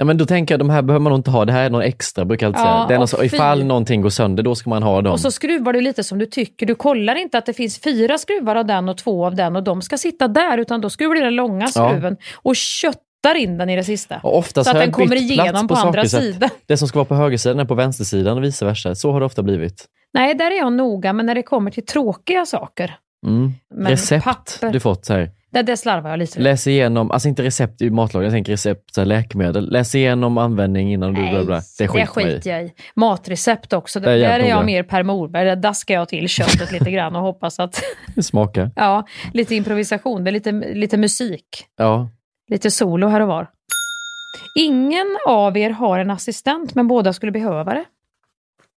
Ja, men då tänker jag, de här behöver man nog inte ha. Det här är någon extra, brukar jag alltid Ja, säga. Det är något, så, ifall någonting går sönder, då ska man ha dem. Och så skruvar du lite som du tycker. Du kollar inte att det finns fyra skruvar av den och två av den och de ska sitta där, utan då skruvar du den långa Ja. skruven och köttar in den i det sista. Och så att den kommer igenom på, på andra sidan. Det som ska vara på högersidan är på vänstersidan och vice versa. Så har det ofta blivit. Nej, där är jag noga, men när det kommer till tråkiga saker, Mm. Recept papper- du fått så här. Där det slarvar jag lite. Läs igenom, alltså inte recept i matlagning, jag tänker recept så här, läkemedel. Läs igenom användning innan du bla bla. Det det skiter jag i. Matrecept också, Det är där jävligt är jag mer Per Morberg. Där daskar jag till köttet lite grann och hoppas att, Det smakar. ja, lite improvisation, det är lite, lite musik. Ja. lite solo här och var. Ingen av er har en assistent, men båda skulle behöva det.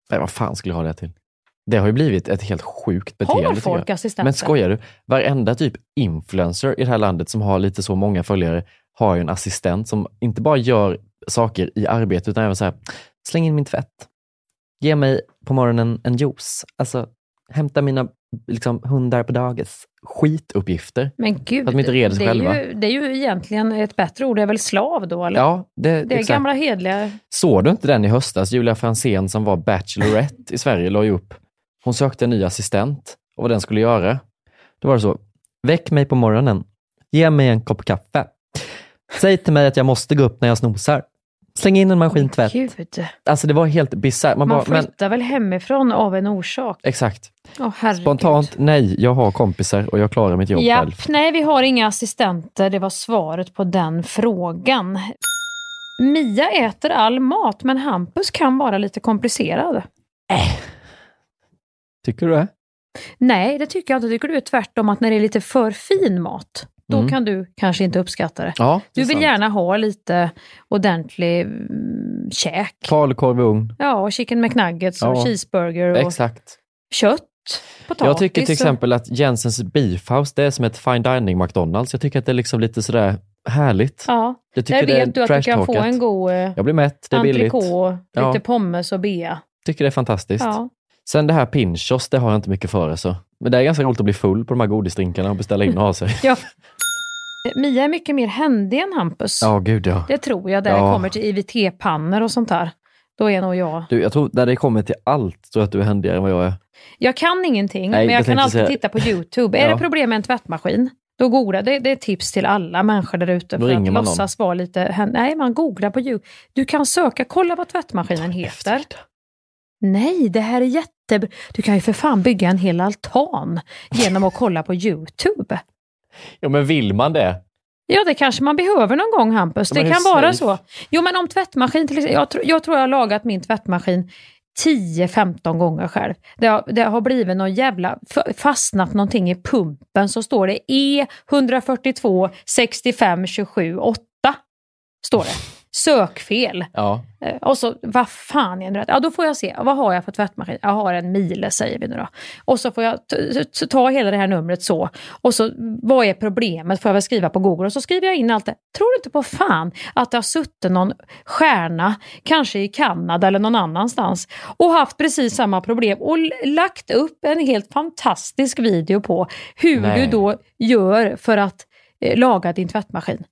Nej, vad fan skulle jag ha det till? Det har ju blivit ett helt sjukt beteende. Har folk assistenter? Men skojar du? Varenda typ influencer i det här landet som har lite så många följare har ju en assistent som inte bara gör saker i arbetet utan även så här, släng in min tvätt. Ge mig på morgonen en juice. Alltså, hämta mina liksom, hundar på dagis. Skituppgifter. Men gud, att de inte reder sig det, är själva. ju, det är ju egentligen ett bättre ord, det är väl slav då? Eller? Ja, det, det är exakt. gamla hedliga... Såg du inte den i höstas? Julia Fransén som var Bachelorette i Sverige la ju upp. Hon sökte en ny assistent och vad den skulle göra. Då var det så. Väck mig på morgonen. Ge mig en kopp kaffe. Säg till mig att jag måste gå upp när jag snosar. Släng in en maskintvätt. Gud. Alltså det var helt bisarrt. Man, Man bara, men flyttar väl hemifrån av en orsak? exakt. Herregud. Spontant, nej, jag har kompisar och jag klarar mitt jobb själv. Japp, nej vi har inga assistenter, det var svaret på den frågan. Mia äter all mat, men Hampus kan vara lite komplicerad. Tycker du det? Nej, det tycker jag inte. Tycker du är tvärtom att när det är lite för fin mat, då Mm. kan du kanske inte uppskatta det. Ja, det du vill sant. gärna ha lite ordentlig mm, käk. Falukorv i ugn. Ja, och chicken McNuggets och Ja. cheeseburger och Exakt. kött, potatis. Jag tycker till exempel att Jensens Beef House, det är som ett fine dining McDonalds. Jag tycker att det är liksom lite sådär härligt. Ja, Jag tycker där det är vet du att du kan få en god eh, Jag blir mätt, det är billigt. entrecote, Ja. lite pommes och bea. tycker det är fantastiskt. Ja. Sen det här Pinchos, det har jag inte mycket för. Så. Men det är ganska roligt att bli full på de här godisdrinkarna och beställa in och ha sig. Ja. Mia är mycket mer händig än Hampus. Ja, gud ja. Det tror jag, där Ja. det kommer till IVT-pannor och sånt där. Då är nog jag. Du, jag tror när det kommer till allt, tror jag att du är händigare än vad jag är. Jag kan ingenting, Nej, men jag kan alltid säga- titta på YouTube. Är Ja. det problem med en tvättmaskin? Då googla. Det, det är tips till alla människor där ute. För att låtsas vara lite... Nej, man googlar på YouTube. Du kan söka, kolla vad tvättmaskinen heter. Nej, det här är jätte... Du kan ju för fan bygga en hel altan genom att kolla på YouTube. Ja, men vill man det? Ja, det kanske man behöver någon gång Hampus. Ja, det kan hur vara safe? så. Jo, men om tvättmaskin till exempel. Jag, tro, jag tror jag har lagat min tvättmaskin 10-15 gånger själv. Det har, det har blivit någon jävla, fastnat någonting i pumpen så står det E E142 65 27 8. Står det. Sökfel. Ja. Eh, Och så, vad fan är det? Ja, då får jag se. Vad har jag för tvättmaskin? Jag har en Miele säger vi nu då. Och så får jag ta hela det här numret så. Och så, vad är problemet? Får jag väl skriva på Google. Och så skriver jag in allt det. Tror du inte på fan att det har suttit någon stjärna, kanske i Kanada eller någon annanstans, och haft precis samma problem och lagt upp en helt fantastisk video på hur Nej. du då gör för att eh, laga din tvättmaskin.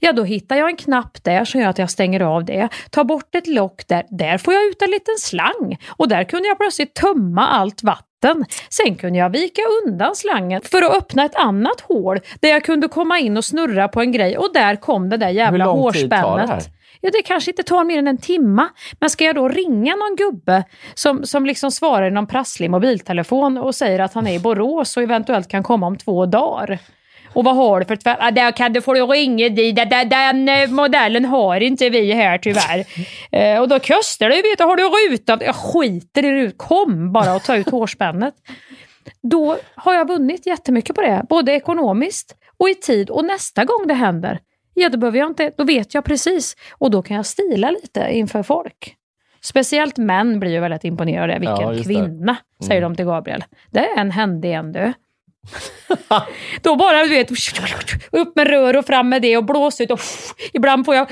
Ja, då hittar jag en knapp där som gör att jag stänger av det. Tar bort ett lock där. Där får jag ut en liten slang. Och där kunde jag plötsligt tömma allt vatten. Sen kunde jag vika undan slangen för att öppna ett annat hål där jag kunde komma in och snurra på en grej. Och där kom det där jävla Hur lång tid tar det här? hårspännet. Ja, det kanske inte tar mer än en timma. Men ska jag då ringa någon gubbe som, som liksom svarar i någon prasslig mobiltelefon och säger att han är i Borås och eventuellt kan komma om två dagar. Och vad har du för tvätt? Ja, där kan du få ringa dit. Den, den, den eh, modellen har inte vi här tyvärr. Eh, och då kostar det, vet du, har du rutat? Jag skiter i rut. Kom bara och ta ut hårspännet. Då har jag vunnit jättemycket på det. Både ekonomiskt och i tid. Och nästa gång det händer, ja då behöver jag inte, då vet jag precis. Och då kan jag stila lite inför folk. Speciellt män blir ju väldigt imponerade. Vilken Ja, kvinna, säger de till Gabriel. Det är en händig en du. Då bara du vet, upp med rör och fram med det och blåsa ut och ibland får jag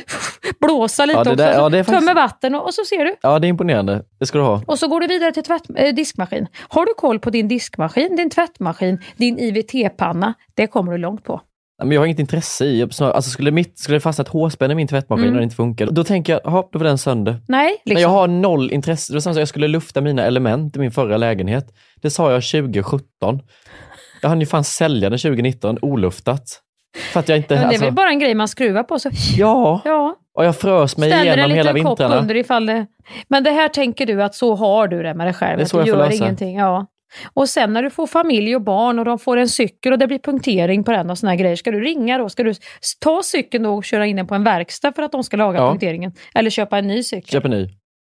blåsa lite Ja, det också. där- så ja, det faktiskt- Tömmer vatten och, och så ser du. Ja, det är imponerande. Det ska du ha. Och så går du vidare till tvätt, eh, diskmaskin. Har du koll på din diskmaskin, din tvättmaskin, din IVT-panna, det kommer du långt på. Men jag har inget intresse i, alltså skulle, mitt, skulle det fastna ett hårspänne i min tvättmaskin Mm. och det inte funkar, då tänker jag, jaha, då var den sönder. Nej, Men liksom. jag har noll intresse. Det var samma sak, jag skulle lufta mina element i min förra lägenhet. Det sa jag 2017. Jag hann ju fan sälja den 2019, oluftat. För att jag inte... Men det är alltså, väl bara en grej man skruvar på. Så. Ja, Ja, och jag frös mig ställer en igenom hela liten kopp vintrarna. under ifall det... Men det här tänker du att så har du det med dig själv. Det är att så du jag får gör lösa. ingenting. Ja. Och sen när du får familj och barn och de får en cykel och det blir punktering på den och såna här grejer. Ska du ringa då? Ska du ta cykeln då och köra in den på en verkstad för att de ska laga Ja. punkteringen? Eller köpa en ny cykel? Köp en ny.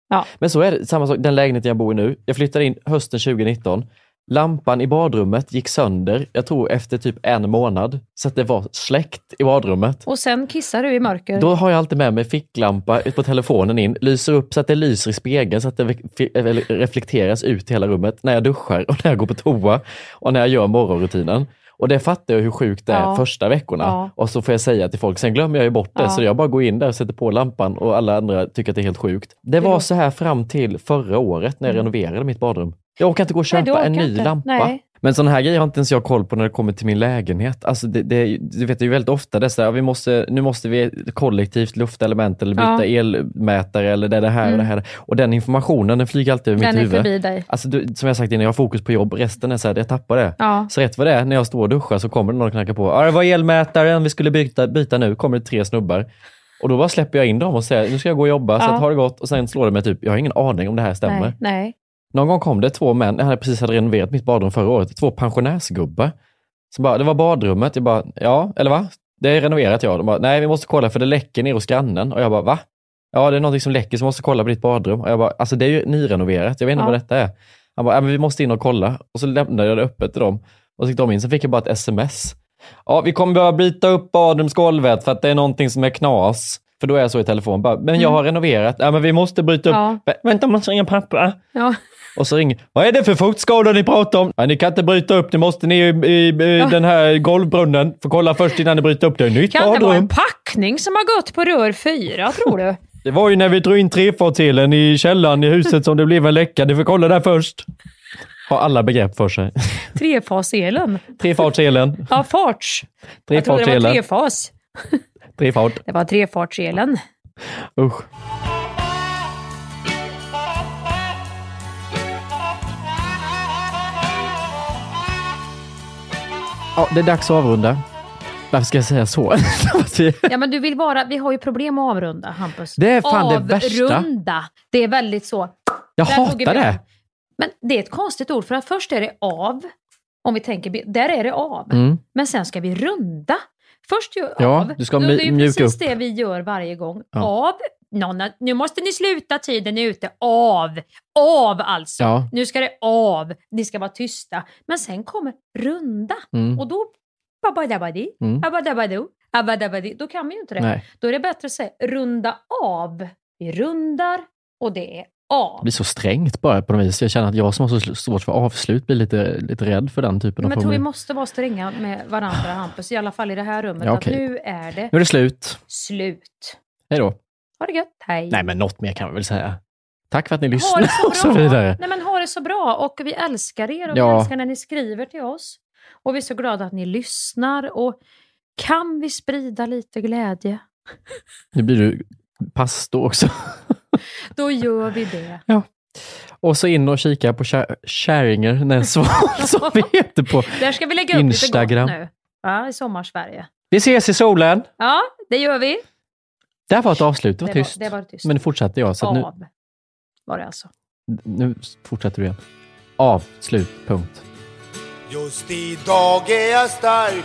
Ja. Men så är det, samma sak, den lägenheten jag bor i nu. Jag flyttade in hösten 2019. Lampan i badrummet gick sönder, jag tror efter typ en månad, så att det var släckt i badrummet. Och sen kissar du i mörker. Då har jag alltid med mig ficklampa på telefonen in, lyser upp så att det lyser i spegeln så att det reflekteras ut i hela rummet när jag duschar och när jag går på toa och när jag gör morgonrutinen. Och det fattar jag hur sjukt det är Ja. första veckorna. Ja. Och så får jag säga till folk, sen glömmer jag ju bort det. Ja. Så jag bara går in där och sätter på lampan och alla andra tycker att det är helt sjukt. Det var så här fram till förra året när jag Mm. renoverade mitt badrum. Jag orkar inte gå och Nej, köpa en orkar ny inte. lampa. Nej. Men sådana här grejer har inte ens jag koll på när det kommer till min lägenhet. Alltså det, det, du vet, det är ju väldigt ofta det är så vi måste, nu måste vi kollektivt lufta element eller byta Ja. elmätare eller det, det här och det Mm. här. Och den informationen den flyger alltid över Den mitt huvud. förbi dig. Alltså, du, som jag sagt innan, jag har fokus på jobb. Resten är så här, jag tappar det. Ja. Så rätt vad det är, när jag står och duschar så kommer det någon och knackar på. Det var elmätaren vi skulle byta, byta nu. kommer det tre snubbar. Och då bara släpper jag in dem och säger, nu ska jag gå och jobba, så Ja. att ha det gott. Och sen slår det mig typ, jag har ingen aning om det här stämmer. Nej, nej. Någon gång kom det två män, jag hade precis hade renoverat mitt badrum förra året, två pensionärsgubbar. Så bara, det var badrummet, jag bara, ja, eller va? Det är renoverat ja. De bara, nej vi måste kolla för det läcker ner hos grannen. Och jag bara, va? Ja, det är någonting som läcker så vi måste kolla på ditt badrum. Och jag bara, alltså det är ju nyrenoverat, jag vet inte Ja. vad detta är. Han bara, ja, men vi måste in och kolla. Och så lämnade jag det öppet till dem. Och så gick de in, så fick jag bara ett sms. Ja, vi kommer behöva byta upp badrumsgolvet för att det är någonting som är knas. För då är jag så i telefon, bara, men jag Mm. har renoverat. Ja, men vi måste bryta upp. Ja. Vä- Vänta, man måste ringa pappa. Ja. Och så ringer, vad är det för fuktskador ni pratar om? Ja, ni kan inte bryta upp, ni måste ner i, i, i Ja. den här golvbrunnen. Får kolla först innan ni bryter upp det. Nytt Kan det vara en badrum. packning som har gått på rör fyra, tror du? Det var ju när vi drog in trefartselen i källaren i huset som det blev en läcka. Ni får kolla där först. Har alla begrepp för sig. Trefaselen. Trefartselen. Ja, farts. Jag trodde det var trefas. Trefart. Det var trefartselen. Usch. Ja, det är dags att avrunda. Varför ska jag säga så? Ja, men du vill bara... Vi har ju problem att avrunda, Hampus. Det är fan det värsta. Avrunda. Det är väldigt så... Jag Där hatar det. Men det är ett konstigt ord, för att först är det av. Om vi tänker, där är det av. Mm. Men sen ska vi runda. Först gör Ja, av. du ska Då- mj- det är ju mjuka precis upp. det vi gör varje gång. Ja. Av. Någon, har- nu måste ni sluta, tiden är ute. Av. Av alltså. Ja. Nu ska det av. Ni ska vara tysta. Men sen kommer runda. Mm. Och då... Babadabadi, Mm. abadabadu, abadabadi. Då kan vi ju inte det. Nej. Då är det bättre att säga runda av. Vi rundar och det är av. Det blir så strängt bara på något vis. Jag känner att jag som har så svårt för avslut blir lite, lite rädd för den typen Men av jag tror vi måste vara stränga med varandra Hampus, i alla fall i det här rummet. Ja. Att nu är det Nu är det slut. slut. Hej då. Ha det gött, hej. Nej, men något mer kan vi väl säga. Tack för att ni det så och så vidare. Nej, men ha det så bra och vi älskar er och vi Ja. älskar när ni skriver till oss. Och vi är så glada att ni lyssnar och kan vi sprida lite glädje, Nu blir du pastor också. då gör vi det. Och så in och kika på Kär- Käringer Näsval som vi heter på Där ska vi lägga upp Instagram. lite gott nu. Ja, i sommarsverige. Vi ses i solen. Ja, det gör vi. Där var ett avslut, det var Det var- tyst. det var tyst. Men nu fortsätter jag. Så att nu, Av var det alltså. nu fortsätter du igen. Avslut, punkt. Just idag är jag stark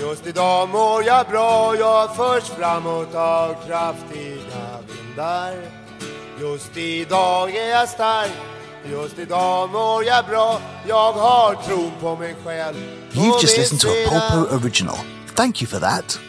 Just idag mår jag bra Jag förs framåt av kraftiga vindar Just idag är jag stark Just idag mår jag bra Jag har tron på mig själv You've just listened to a sedan- Polpo original. Thank you for that.